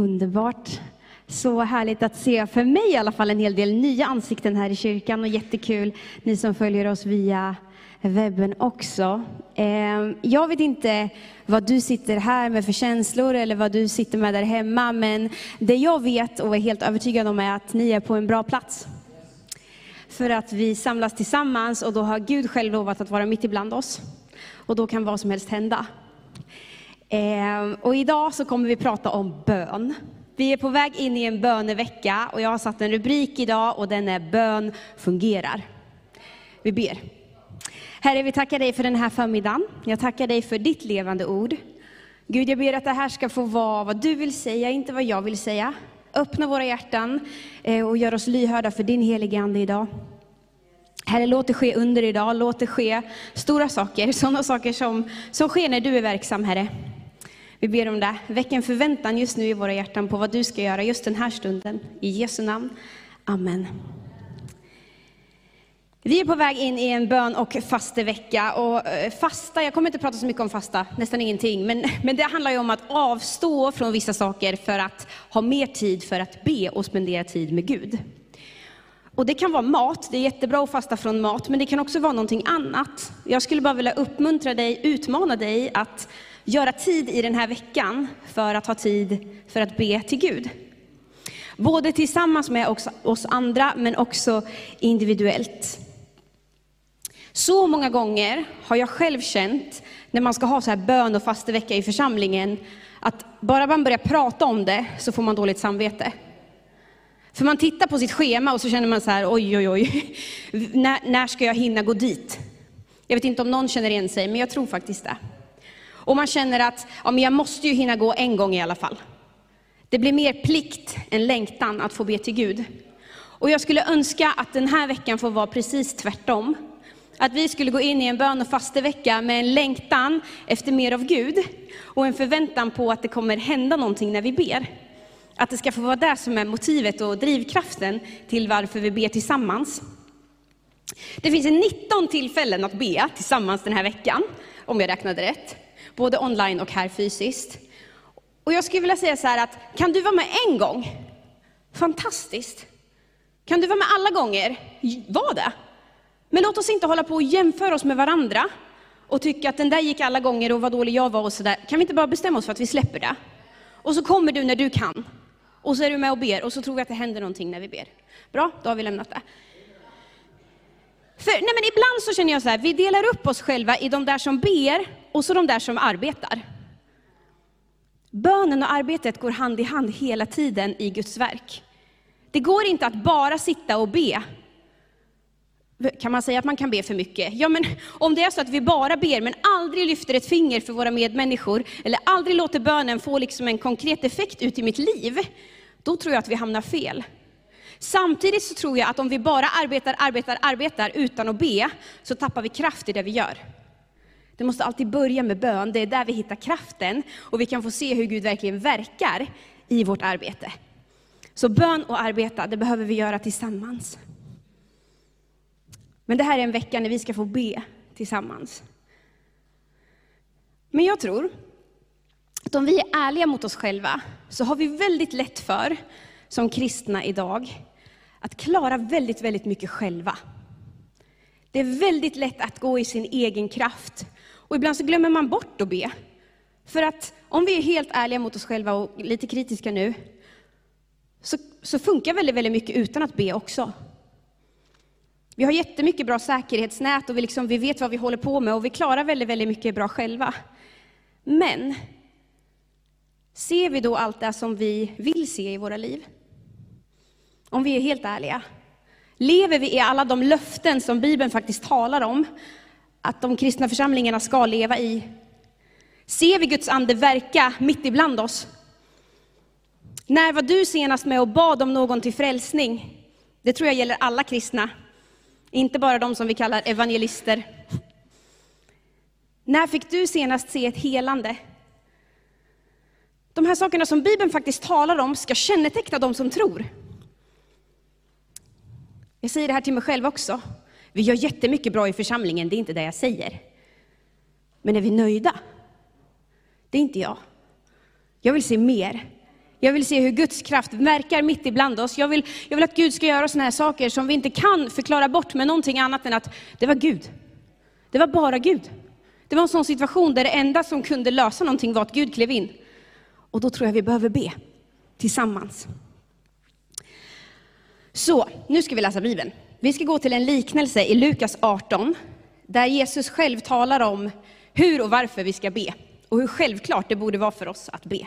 Underbart. Så härligt att se, för mig i alla fall, en hel del nya ansikten här i kyrkan och jättekul ni som följer oss via webben också. Ehm, jag vet inte vad du sitter här med för känslor eller vad du sitter med där hemma, men det jag vet och är helt övertygad om är att ni är på en bra plats. För att vi samlas tillsammans och då har Gud själv lovat att vara mitt ibland oss. Och då kan vad som helst hända. Ehm, och idag så kommer vi prata om bön. Vi är på väg in i en bönevecka och jag har satt en rubrik idag och den är Bön fungerar. Vi ber. Herre, vi tackar dig för den här förmiddagen. Jag tackar dig för ditt levande ord. Gud, jag ber att det här ska få vara vad du vill säga, inte vad jag vill säga. Öppna våra hjärtan eh, och gör oss lyhörda för din helige Ande idag. Herre, låt det ske under idag, låt det ske stora saker, sådana saker som, som sker när du är verksam, Herre. Vi ber om det. Väck en förväntan just nu i våra hjärtan på vad du ska göra just den här stunden. I Jesu namn. Amen. Vi är på väg in i en bön och fastevecka. Och eh, fasta, jag kommer inte prata så mycket om fasta, nästan ingenting. Men, men det handlar ju om att avstå från vissa saker för att ha mer tid för att be och spendera tid med Gud. Och det kan vara mat, det är jättebra att fasta från mat, men det kan också vara någonting annat. Jag skulle bara vilja uppmuntra dig, utmana dig att göra tid i den här veckan för att ha tid för att be till Gud. Både tillsammans med oss andra, men också individuellt. Så många gånger har jag själv känt, när man ska ha så här bön och fastevecka i församlingen, att bara man börjar prata om det så får man dåligt samvete. För man tittar på sitt schema och så känner man så här, oj, oj, oj, när, när ska jag hinna gå dit? Jag vet inte om någon känner igen sig, men jag tror faktiskt det. Och man känner att ja, men jag måste ju hinna gå en gång i alla fall. Det blir mer plikt än längtan att få be till Gud. Och jag skulle önska att den här veckan får vara precis tvärtom. Att vi skulle gå in i en bön och fastevecka med en längtan efter mer av Gud och en förväntan på att det kommer hända någonting när vi ber. Att det ska få vara det som är motivet och drivkraften till varför vi ber tillsammans. Det finns 19 tillfällen att be tillsammans den här veckan, om jag räknade rätt både online och här fysiskt. Och jag skulle vilja säga så här att, kan du vara med en gång? Fantastiskt. Kan du vara med alla gånger? Var det. Men låt oss inte hålla på och jämföra oss med varandra och tycka att den där gick alla gånger och vad dålig jag var och sådär. Kan vi inte bara bestämma oss för att vi släpper det? Och så kommer du när du kan. Och så är du med och ber och så tror vi att det händer någonting när vi ber. Bra, då har vi lämnat det. För, nej men ibland så känner jag så här, vi delar upp oss själva i de där som ber och så de där som arbetar. Bönen och arbetet går hand i hand hela tiden i Guds verk. Det går inte att bara sitta och be. Kan man säga att man kan be för mycket? Ja, men om det är så att vi bara ber, men aldrig lyfter ett finger för våra medmänniskor, eller aldrig låter bönen få liksom en konkret effekt ut i mitt liv, då tror jag att vi hamnar fel. Samtidigt så tror jag att om vi bara arbetar, arbetar, arbetar utan att be, så tappar vi kraft i det vi gör. Det måste alltid börja med bön, det är där vi hittar kraften och vi kan få se hur Gud verkligen verkar i vårt arbete. Så bön och arbeta, det behöver vi göra tillsammans. Men det här är en vecka när vi ska få be tillsammans. Men jag tror att om vi är ärliga mot oss själva, så har vi väldigt lätt för, som kristna idag, att klara väldigt, väldigt mycket själva. Det är väldigt lätt att gå i sin egen kraft. Och ibland så glömmer man bort att be. För att om vi är helt ärliga mot oss själva och lite kritiska nu, så, så funkar väldigt, väldigt mycket utan att be också. Vi har jättemycket bra säkerhetsnät och vi, liksom, vi vet vad vi håller på med och vi klarar väldigt, väldigt mycket bra själva. Men, ser vi då allt det som vi vill se i våra liv? Om vi är helt ärliga. Lever vi i alla de löften som Bibeln faktiskt talar om, att de kristna församlingarna ska leva i? Ser vi Guds ande verka mitt ibland oss? När var du senast med och bad om någon till frälsning? Det tror jag gäller alla kristna, inte bara de som vi kallar evangelister. När fick du senast se ett helande? De här sakerna som Bibeln faktiskt talar om ska känneteckna de som tror. Jag säger det här till mig själv också. Vi gör jättemycket bra i församlingen, det är inte det jag säger. Men är vi nöjda? Det är inte jag. Jag vill se mer. Jag vill se hur Guds kraft verkar mitt ibland oss. Jag vill, jag vill att Gud ska göra sådana här saker som vi inte kan förklara bort med någonting annat än att det var Gud. Det var bara Gud. Det var en sån situation där det enda som kunde lösa någonting var att Gud klev in. Och då tror jag vi behöver be tillsammans. Så, nu ska vi läsa Bibeln. Vi ska gå till en liknelse i Lukas 18, där Jesus själv talar om hur och varför vi ska be och hur självklart det borde vara för oss att be.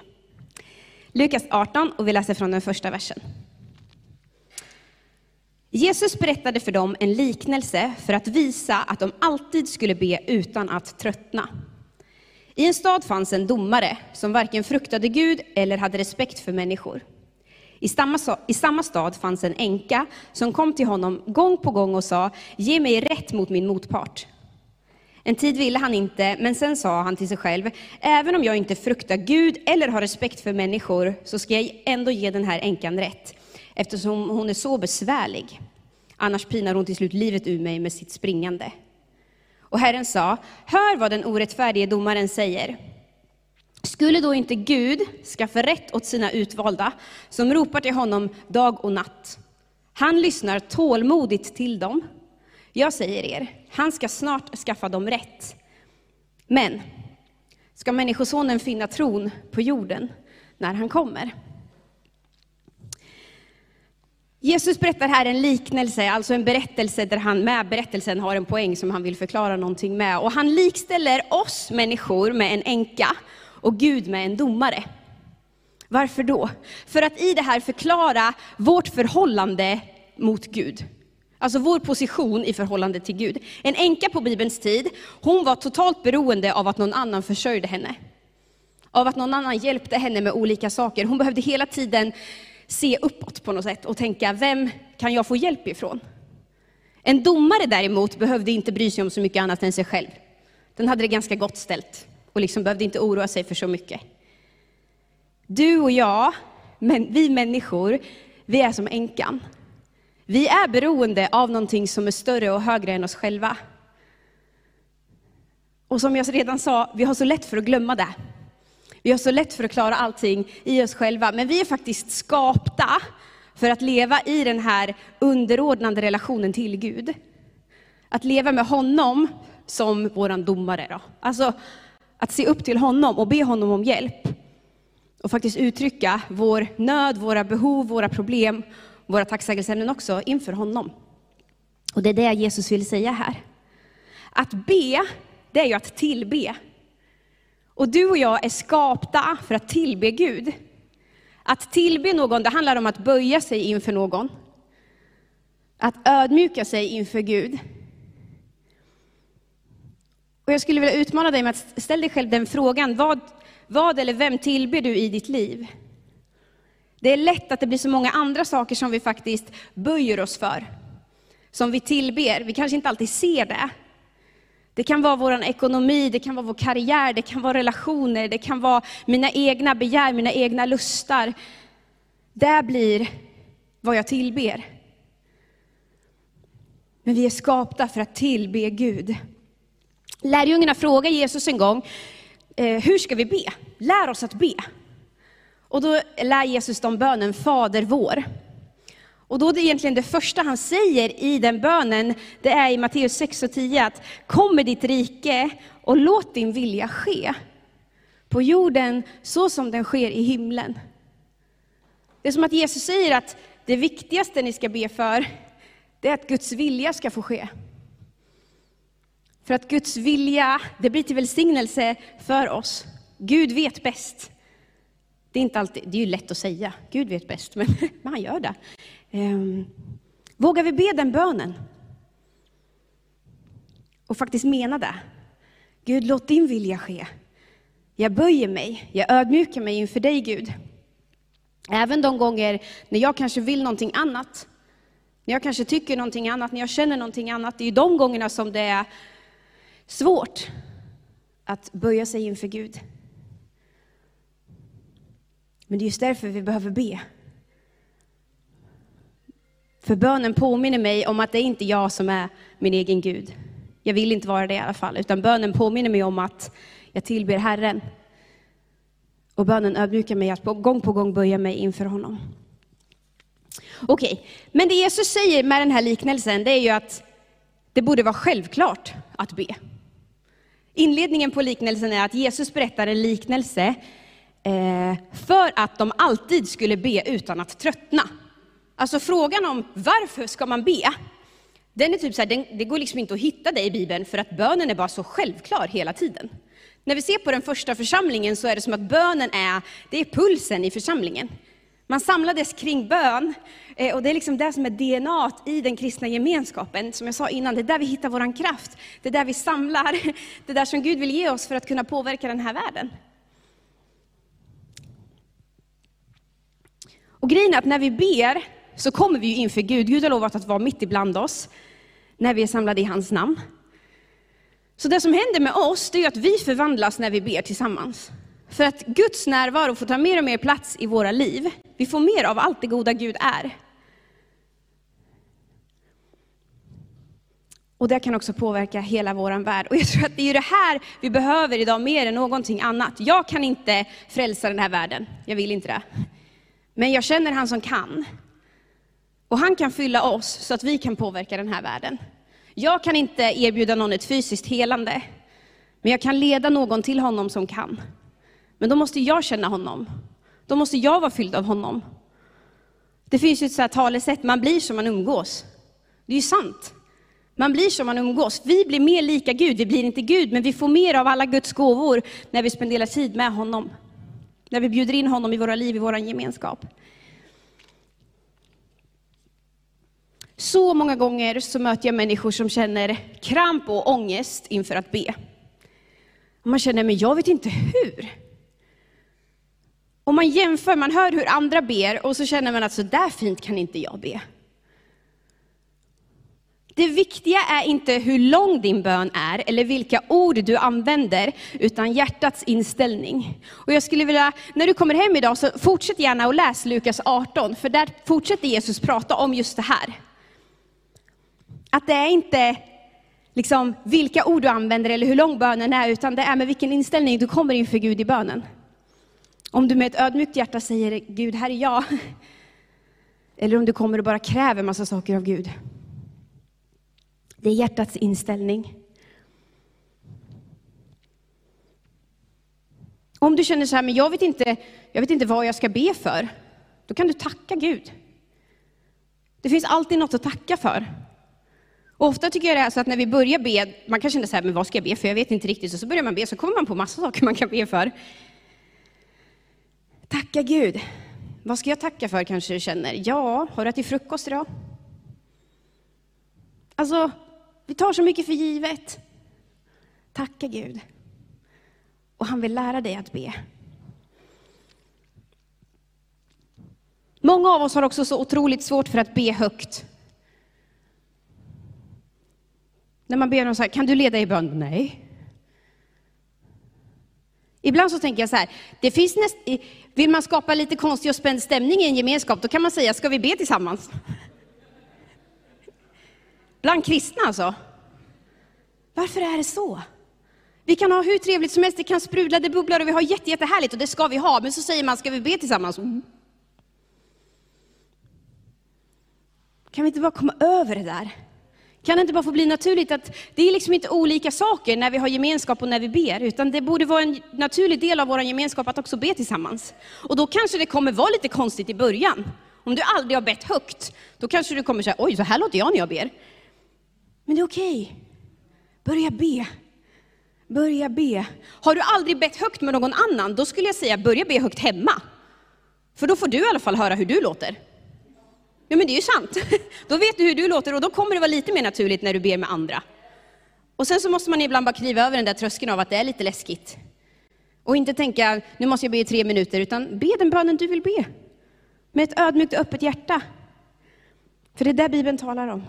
Lukas 18 och vi läser från den första versen. Jesus berättade för dem en liknelse för att visa att de alltid skulle be utan att tröttna. I en stad fanns en domare som varken fruktade Gud eller hade respekt för människor. I samma, I samma stad fanns en änka som kom till honom gång på gång och sa, ge mig rätt mot min motpart. En tid ville han inte, men sen sa han till sig själv, även om jag inte fruktar Gud eller har respekt för människor, så ska jag ändå ge den här änkan rätt, eftersom hon är så besvärlig. Annars pinar hon till slut livet ur mig med sitt springande. Och Herren sa, hör vad den orättfärdige domaren säger. Skulle då inte Gud skaffa rätt åt sina utvalda, som ropar till honom dag och natt? Han lyssnar tålmodigt till dem. Jag säger er, han ska snart skaffa dem rätt. Men ska Människosonen finna tron på jorden när han kommer? Jesus berättar här en liknelse, alltså en berättelse där han med berättelsen har en poäng som han vill förklara någonting med. Och han likställer oss människor med en änka och Gud med en domare. Varför då? För att i det här förklara vårt förhållande mot Gud. Alltså vår position i förhållande till Gud. En änka på Bibelns tid, hon var totalt beroende av att någon annan försörjde henne. Av att någon annan hjälpte henne med olika saker. Hon behövde hela tiden se uppåt på något sätt och tänka, vem kan jag få hjälp ifrån? En domare däremot behövde inte bry sig om så mycket annat än sig själv. Den hade det ganska gott ställt och liksom behövde inte oroa sig för så mycket. Du och jag, men vi människor, vi är som änkan. Vi är beroende av någonting som är större och högre än oss själva. Och som jag redan sa, vi har så lätt för att glömma det. Vi har så lätt för att klara allting i oss själva, men vi är faktiskt skapta för att leva i den här underordnade relationen till Gud. Att leva med honom som våran domare. Då. Alltså att se upp till honom och be honom om hjälp. Och faktiskt uttrycka vår nöd, våra behov, våra problem, våra tacksägelseämnen också inför honom. Och det är det Jesus vill säga här. Att be, det är ju att tillbe. Och du och jag är skapta för att tillbe Gud. Att tillbe någon, det handlar om att böja sig inför någon. Att ödmjuka sig inför Gud. Och jag skulle vilja utmana dig med att ställa dig själv den frågan, vad, vad eller vem tillber du i ditt liv? Det är lätt att det blir så många andra saker som vi faktiskt böjer oss för. Som vi tillber, vi kanske inte alltid ser det. Det kan vara vår ekonomi, det kan vara vår karriär, det kan vara relationer, det kan vara mina egna begär, mina egna lustar. Det blir vad jag tillber. Men vi är skapta för att tillbe Gud. Lärjungarna frågar Jesus en gång, eh, hur ska vi be? Lär oss att be. Och då lär Jesus dem bönen Fader vår. Och då är det egentligen det första han säger i den bönen, det är i Matteus 6 och 10 att kom med ditt rike och låt din vilja ske på jorden så som den sker i himlen. Det är som att Jesus säger att det viktigaste ni ska be för, det är att Guds vilja ska få ske. För att Guds vilja, det blir till välsignelse för oss. Gud vet bäst. Det är, inte alltid, det är ju lätt att säga, Gud vet bäst, men, men han gör det. Um, vågar vi be den bönen? Och faktiskt mena det. Gud, låt din vilja ske. Jag böjer mig, jag ödmjukar mig inför dig Gud. Även de gånger när jag kanske vill någonting annat, när jag kanske tycker någonting annat, när jag känner någonting annat, det är ju de gångerna som det är svårt att böja sig inför Gud. Men det är just därför vi behöver be. För bönen påminner mig om att det är inte jag som är min egen Gud. Jag vill inte vara det i alla fall, utan bönen påminner mig om att jag tillber Herren. Och bönen ödmjukar mig att gång på gång böja mig inför honom. Okej, okay. men det Jesus säger med den här liknelsen, det är ju att det borde vara självklart att be. Inledningen på liknelsen är att Jesus berättar en liknelse eh, för att de alltid skulle be utan att tröttna. Alltså frågan om varför ska man be? Den är typ så här, den, det går liksom inte att hitta det i Bibeln för att bönen är bara så självklar hela tiden. När vi ser på den första församlingen så är det som att bönen är, det är pulsen i församlingen. Man samlades kring bön eh, och det är liksom det som är DNA i den kristna gemenskapen. Som jag sa innan, det är där vi hittar vår kraft. Det är där vi samlar, det är där som Gud vill ge oss för att kunna påverka den här världen. Och grejen är att när vi ber så kommer vi ju inför Gud. Gud har lovat att vara mitt ibland oss när vi är samlade i hans namn. Så det som händer med oss, det är att vi förvandlas när vi ber tillsammans. För att Guds närvaro får ta mer och mer plats i våra liv. Vi får mer av allt det goda Gud är. Och det kan också påverka hela vår värld. Och jag tror att det är det här vi behöver idag mer än någonting annat. Jag kan inte frälsa den här världen, jag vill inte det. Men jag känner han som kan. Och han kan fylla oss så att vi kan påverka den här världen. Jag kan inte erbjuda någon ett fysiskt helande, men jag kan leda någon till honom som kan. Men då måste jag känna honom. Då måste jag vara fylld av honom. Det finns ju ett så här talesätt, man blir som man umgås. Det är ju sant. Man blir som man umgås. Vi blir mer lika Gud, vi blir inte Gud, men vi får mer av alla Guds gåvor när vi spenderar tid med honom. När vi bjuder in honom i våra liv, i vår gemenskap. Så många gånger så möter jag människor som känner kramp och ångest inför att be. man känner, men jag vet inte hur. Och man jämför, man hör hur andra ber och så känner man att så där fint kan inte jag be. Det viktiga är inte hur lång din bön är eller vilka ord du använder, utan hjärtats inställning. Och jag skulle vilja, när du kommer hem idag, så fortsätt gärna att läsa Lukas 18, för där fortsätter Jesus prata om just det här. Att det är inte liksom vilka ord du använder eller hur lång bönen är, utan det är med vilken inställning du kommer inför Gud i bönen. Om du med ett ödmjukt hjärta säger Gud, här är jag. Eller om du kommer och bara kräver massa saker av Gud. Det är hjärtats inställning. Om du känner så här, men jag vet, inte, jag vet inte vad jag ska be för, då kan du tacka Gud. Det finns alltid något att tacka för. Och ofta tycker jag det är så att när vi börjar be, man kan känna så här, men vad ska jag be för? Jag vet inte riktigt. Och så börjar man be, så kommer man på massa saker man kan be för. Tacka Gud. Vad ska jag tacka för kanske du känner? Ja, har du ätit frukost idag? Alltså, vi tar så mycket för givet. Tacka Gud. Och han vill lära dig att be. Många av oss har också så otroligt svårt för att be högt. När man ber någon så här, kan du leda i bön? Nej. Ibland så tänker jag så här, det finns näst, vill man skapa lite konstig och spänd stämning i en gemenskap, då kan man säga, ska vi be tillsammans? Bland kristna alltså. Varför är det så? Vi kan ha hur trevligt som helst, det kan sprudla, det bubblar och vi har jätte, jättehärligt och det ska vi ha. Men så säger man, ska vi be tillsammans? Mm. Kan vi inte bara komma över det där? Kan det inte bara få bli naturligt att det är liksom inte olika saker när vi har gemenskap och när vi ber, utan det borde vara en naturlig del av vår gemenskap att också be tillsammans. Och då kanske det kommer vara lite konstigt i början. Om du aldrig har bett högt, då kanske du kommer säga, oj, så här låter jag när jag ber. Men det är okej. Okay. Börja be. Börja be. Har du aldrig bett högt med någon annan, då skulle jag säga, börja be högt hemma. För då får du i alla fall höra hur du låter. Ja, men det är ju sant. Då vet du hur du låter och då kommer det vara lite mer naturligt när du ber med andra. Och sen så måste man ibland bara kliva över den där tröskeln av att det är lite läskigt. Och inte tänka, nu måste jag be i tre minuter, utan be den bönen du vill be. Med ett ödmjukt och öppet hjärta. För det är det Bibeln talar om.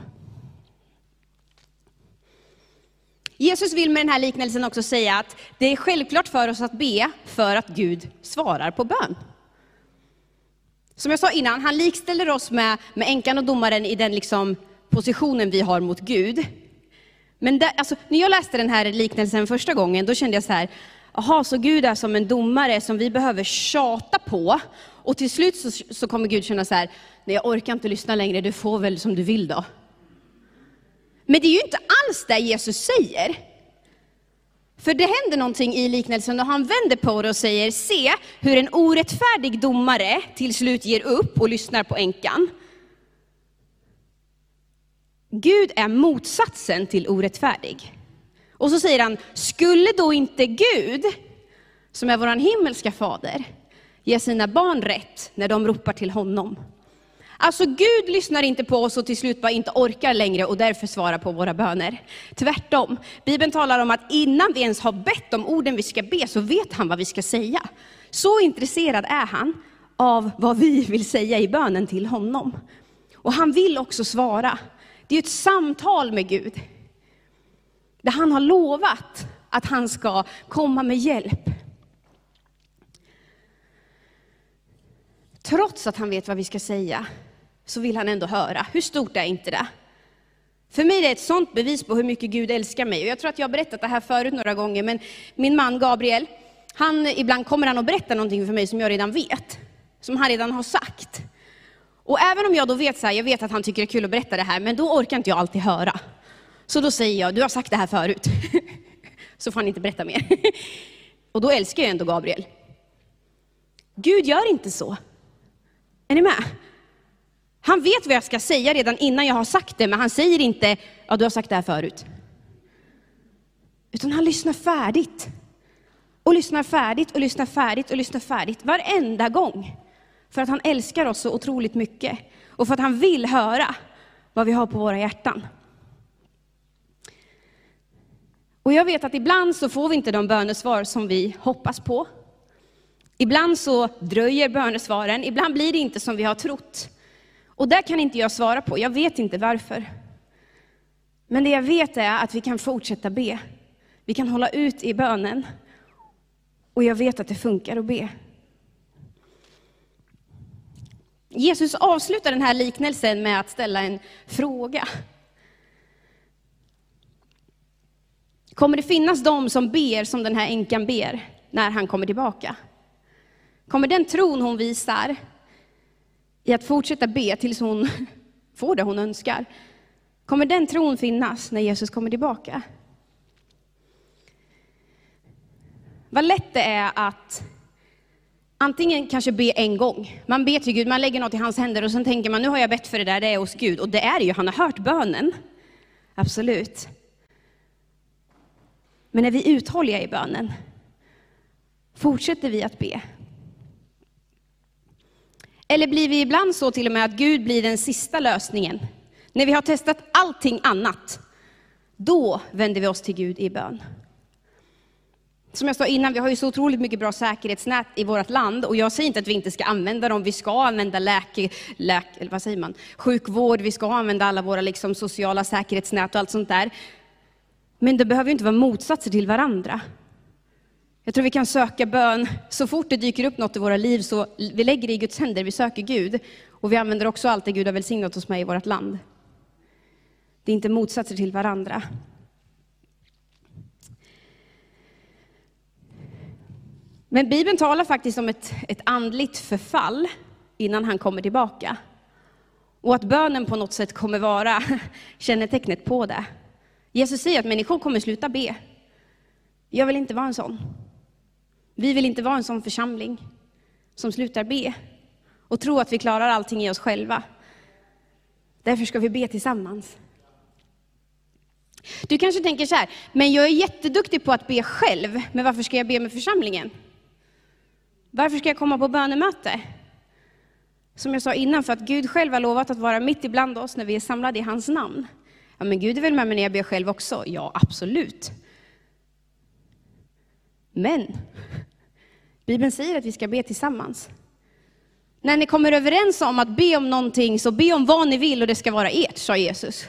Jesus vill med den här liknelsen också säga att det är självklart för oss att be för att Gud svarar på bön. Som jag sa innan, han likställer oss med, med änkan och domaren i den liksom positionen vi har mot Gud. Men där, alltså, när jag läste den här liknelsen första gången, då kände jag så här, jaha, så Gud är som en domare som vi behöver tjata på. Och till slut så, så kommer Gud känna så här, nej jag orkar inte lyssna längre, du får väl som du vill då. Men det är ju inte alls det Jesus säger. För det händer någonting i liknelsen och han vänder på det och säger, se hur en orättfärdig domare till slut ger upp och lyssnar på änkan. Gud är motsatsen till orättfärdig. Och så säger han, skulle då inte Gud, som är vår himmelska fader, ge sina barn rätt när de ropar till honom? Alltså Gud lyssnar inte på oss och till slut bara inte orkar längre och därför svarar på våra böner. Tvärtom, Bibeln talar om att innan vi ens har bett om orden vi ska be så vet han vad vi ska säga. Så intresserad är han av vad vi vill säga i bönen till honom. Och han vill också svara. Det är ett samtal med Gud. Där han har lovat att han ska komma med hjälp. Trots att han vet vad vi ska säga, så vill han ändå höra. Hur stort är inte det? För mig är det ett sånt bevis på hur mycket Gud älskar mig. Och jag tror att jag har berättat det här förut några gånger, men min man Gabriel, han, ibland kommer han och berättar någonting för mig som jag redan vet. Som han redan har sagt. Och även om jag då vet så här, jag vet att han tycker det är kul att berätta det här, men då orkar inte jag alltid höra. Så då säger jag, du har sagt det här förut. så får han inte berätta mer. och då älskar jag ändå Gabriel. Gud gör inte så. Är ni med? Han vet vad jag ska säga redan innan jag har sagt det, men han säger inte, ja du har sagt det här förut. Utan han lyssnar färdigt. Och lyssnar färdigt och lyssnar färdigt och lyssnar färdigt varenda gång. För att han älskar oss så otroligt mycket. Och för att han vill höra vad vi har på våra hjärtan. Och jag vet att ibland så får vi inte de bönesvar som vi hoppas på. Ibland så dröjer bönesvaren, ibland blir det inte som vi har trott. Och där kan inte jag svara på, jag vet inte varför. Men det jag vet är att vi kan fortsätta be. Vi kan hålla ut i bönen. Och jag vet att det funkar att be. Jesus avslutar den här liknelsen med att ställa en fråga. Kommer det finnas de som ber som den här änkan ber när han kommer tillbaka? Kommer den tron hon visar i att fortsätta be tills hon får det hon önskar, kommer den tron finnas när Jesus kommer tillbaka? Vad lätt det är att antingen kanske be en gång. Man ber till Gud, man lägger något i hans händer och sen tänker man, nu har jag bett för det där, det är hos Gud. Och det är det ju, han har hört bönen. Absolut. Men är vi uthålliga i bönen? Fortsätter vi att be? Eller blir vi ibland så till och med att Gud blir den sista lösningen? När vi har testat allting annat, då vänder vi oss till Gud i bön. Som jag sa innan, vi har ju så otroligt mycket bra säkerhetsnät i vårt land och jag säger inte att vi inte ska använda dem. Vi ska använda läke, läke, eller vad säger man? sjukvård, vi ska använda alla våra liksom sociala säkerhetsnät och allt sånt där. Men det behöver inte vara motsatser till varandra. Jag tror vi kan söka bön så fort det dyker upp något i våra liv, så vi lägger det i Guds händer, vi söker Gud. Och vi använder också allt det Gud har välsignat oss med i vårt land. Det är inte motsatser till varandra. Men Bibeln talar faktiskt om ett, ett andligt förfall innan han kommer tillbaka. Och att bönen på något sätt kommer vara kännetecknet på det. Jesus säger att människor kommer sluta be. Jag vill inte vara en sån. Vi vill inte vara en sån församling som slutar be och tro att vi klarar allting i oss själva. Därför ska vi be tillsammans. Du kanske tänker så här, men jag är jätteduktig på att be själv, men varför ska jag be med församlingen? Varför ska jag komma på bönemöte? Som jag sa innan, för att Gud själv har lovat att vara mitt ibland oss när vi är samlade i hans namn. Ja, men Gud är väl med mig när jag ber själv också? Ja, absolut. Men Bibeln säger att vi ska be tillsammans. När ni kommer överens om att be om någonting, så be om vad ni vill och det ska vara ert, sa Jesus.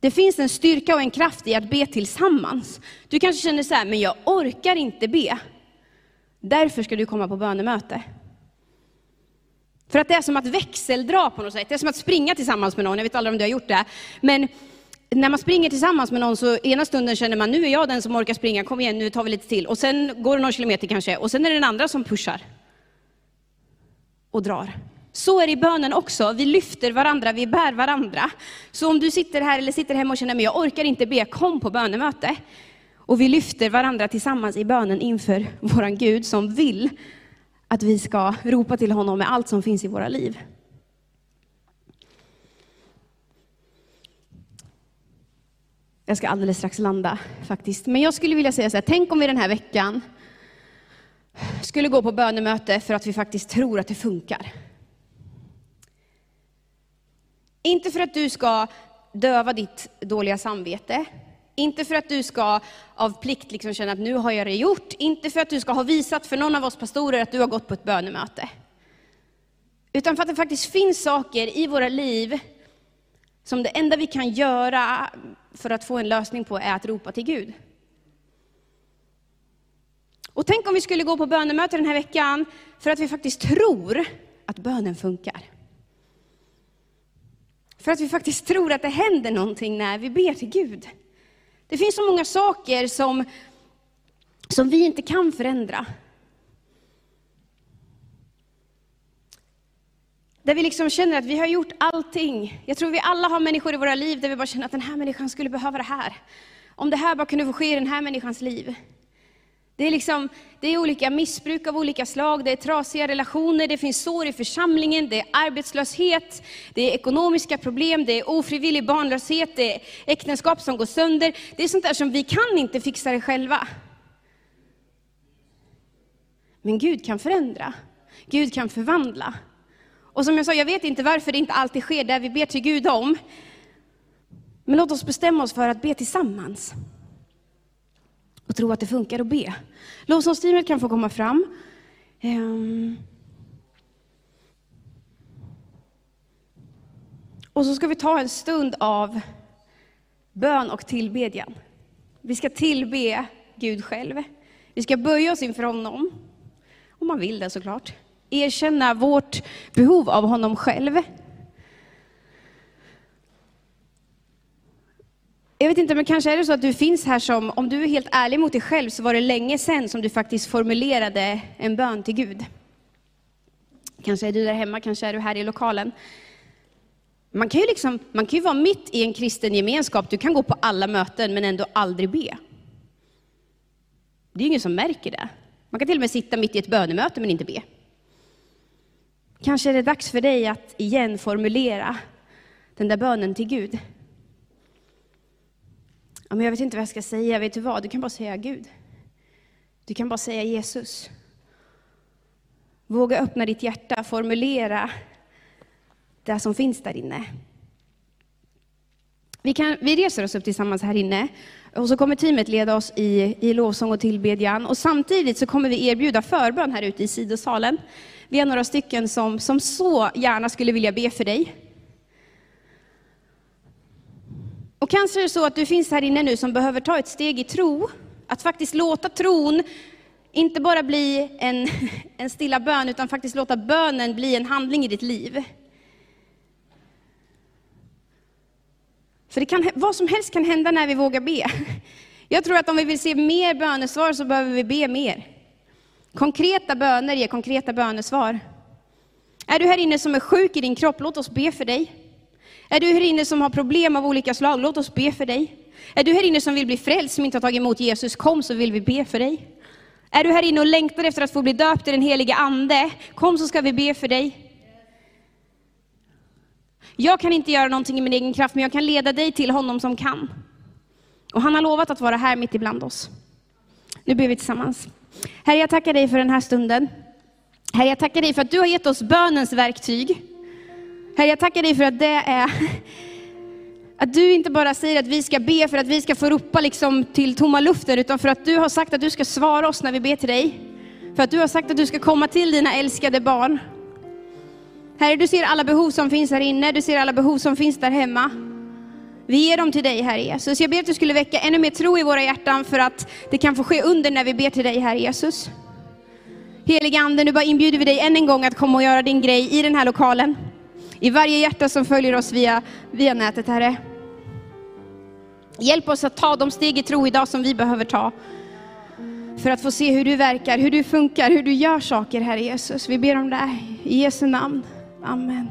Det finns en styrka och en kraft i att be tillsammans. Du kanske känner så här, men jag orkar inte be. Därför ska du komma på bönemöte. För att det är som att växeldra på något sätt. Det är som att springa tillsammans med någon. Jag vet aldrig om du har gjort det. Men när man springer tillsammans med någon så ena stunden känner man, nu är jag den som orkar springa, kom igen nu tar vi lite till. Och sen går det någon kilometer kanske, och sen är det den andra som pushar. Och drar. Så är det i bönen också. Vi lyfter varandra, vi bär varandra. Så om du sitter här eller sitter hemma och känner, men jag orkar inte be, kom på bönemöte. Och vi lyfter varandra tillsammans i bönen inför våran Gud som vill att vi ska ropa till honom med allt som finns i våra liv. Jag ska alldeles strax landa faktiskt. Men jag skulle vilja säga så här, tänk om vi den här veckan skulle gå på bönemöte för att vi faktiskt tror att det funkar. Inte för att du ska döva ditt dåliga samvete, inte för att du ska av plikt liksom känna att nu har jag det gjort, inte för att du ska ha visat för någon av oss pastorer att du har gått på ett bönemöte. Utan för att det faktiskt finns saker i våra liv som det enda vi kan göra för att få en lösning på är att ropa till Gud. Och tänk om vi skulle gå på bönemöte den här veckan för att vi faktiskt tror att bönen funkar. För att vi faktiskt tror att det händer någonting när vi ber till Gud. Det finns så många saker som, som vi inte kan förändra. Där vi liksom känner att vi har gjort allting. Jag tror vi alla har människor i våra liv där vi bara känner att den här människan skulle behöva det här. Om det här bara kunde få ske i den här människans liv. Det är, liksom, det är olika missbruk av olika slag, det är trasiga relationer, det finns sår i församlingen, det är arbetslöshet, det är ekonomiska problem, det är ofrivillig barnlöshet, det är äktenskap som går sönder. Det är sånt där som vi kan inte fixa det själva. Men Gud kan förändra, Gud kan förvandla. Och som jag sa, jag vet inte varför det inte alltid sker där vi ber till Gud om. Men låt oss bestämma oss för att be tillsammans. Och tro att det funkar att be. Lovsångsteamet kan få komma fram. Um. Och så ska vi ta en stund av bön och tillbedjan. Vi ska tillbe Gud själv. Vi ska böja oss inför honom. Om man vill det såklart erkänna vårt behov av honom själv. Jag vet inte, men kanske är det så att du finns här som, om du är helt ärlig mot dig själv, så var det länge sedan som du faktiskt formulerade en bön till Gud. Kanske är du där hemma, kanske är du här i lokalen. Man kan ju, liksom, man kan ju vara mitt i en kristen gemenskap, du kan gå på alla möten men ändå aldrig be. Det är ingen som märker det. Man kan till och med sitta mitt i ett bönemöte men inte be. Kanske är det dags för dig att igen formulera den där bönen till Gud. Ja, men jag vet inte vad jag ska säga, vet du vad? Du kan bara säga Gud. Du kan bara säga Jesus. Våga öppna ditt hjärta, formulera det som finns där inne. Vi, kan, vi reser oss upp tillsammans här inne och så kommer teamet leda oss i, i lovsång och tillbedjan. Och samtidigt så kommer vi erbjuda förbön här ute i sidosalen. Vi är några stycken som, som så gärna skulle vilja be för dig. Och kanske är det så att du finns här inne nu som behöver ta ett steg i tro. Att faktiskt låta tron inte bara bli en, en stilla bön, utan faktiskt låta bönen bli en handling i ditt liv. För det kan, vad som helst kan hända när vi vågar be. Jag tror att om vi vill se mer bönesvar så behöver vi be mer. Konkreta böner ger konkreta bönesvar. Är du här inne som är sjuk i din kropp, låt oss be för dig. Är du här inne som har problem av olika slag, låt oss be för dig. Är du här inne som vill bli frälst, som inte har tagit emot Jesus, kom så vill vi be för dig. Är du här inne och längtar efter att få bli döpt i den helige Ande, kom så ska vi be för dig. Jag kan inte göra någonting i min egen kraft, men jag kan leda dig till honom som kan. Och han har lovat att vara här mitt ibland oss. Nu ber vi tillsammans. Herre, jag tackar dig för den här stunden. Herre, jag tackar dig för att du har gett oss bönens verktyg. Herre, jag tackar dig för att det är att du inte bara säger att vi ska be för att vi ska få ropa liksom till tomma luften, utan för att du har sagt att du ska svara oss när vi ber till dig. För att du har sagt att du ska komma till dina älskade barn. Herre, du ser alla behov som finns här inne, du ser alla behov som finns där hemma. Vi ger dem till dig, Herre Jesus. Jag ber att du skulle väcka ännu mer tro i våra hjärtan för att det kan få ske under när vi ber till dig, Herre Jesus. Helige Ande, nu bara inbjuder vi dig än en gång att komma och göra din grej i den här lokalen. I varje hjärta som följer oss via, via nätet, Herre. Hjälp oss att ta de steg i tro idag som vi behöver ta. För att få se hur du verkar, hur du funkar, hur du gör saker, Herre Jesus. Vi ber om det i Jesu namn. Amen.